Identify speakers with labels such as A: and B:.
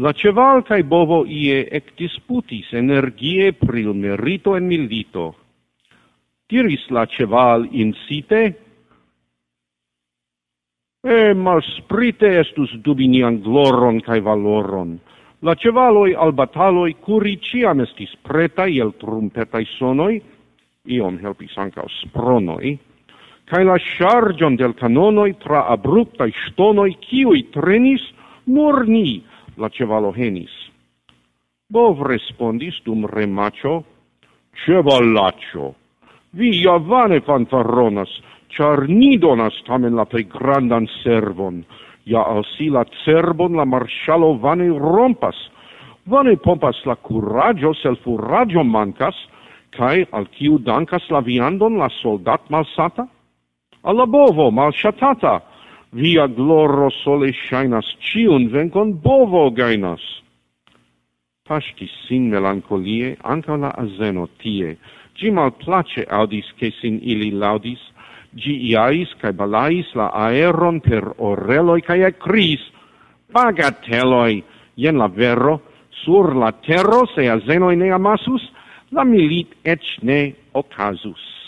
A: La ceval cae bovo ie ec disputis energie pril merito en milito. Diris la ceval in site, e malsprite estus dubinian gloron cae valoron. La cevaloi al bataloi curi ciam estis preta iel trumpetai sonoi, iom helpis ancao spronoi, cae la chargion del canonoi tra abruptai stonoi, ciui trenis, nur ni, la cevalo henis. Bov respondis dum remacio, cevalaccio, vi ja vane fanfaronas, char ni donas tamen la plei grandan servon, ja al si la cerbon la marshalo vane rompas, vane pompas la curaggio sel furaggio mancas, cae al ciu dancas la viandon la soldat malsata? Alla bovo malshatata, via gloro sole shainas, ciun vencon bovo gainas. Pastis sin melancolie, anca la azeno tie, gi mal place audis che sin ili laudis, gi iais cae balais la aeron per oreloi cae ecris, bagateloi, jen la vero, sur la terro se azenoi ne amasus, la milit ec ne ocasus.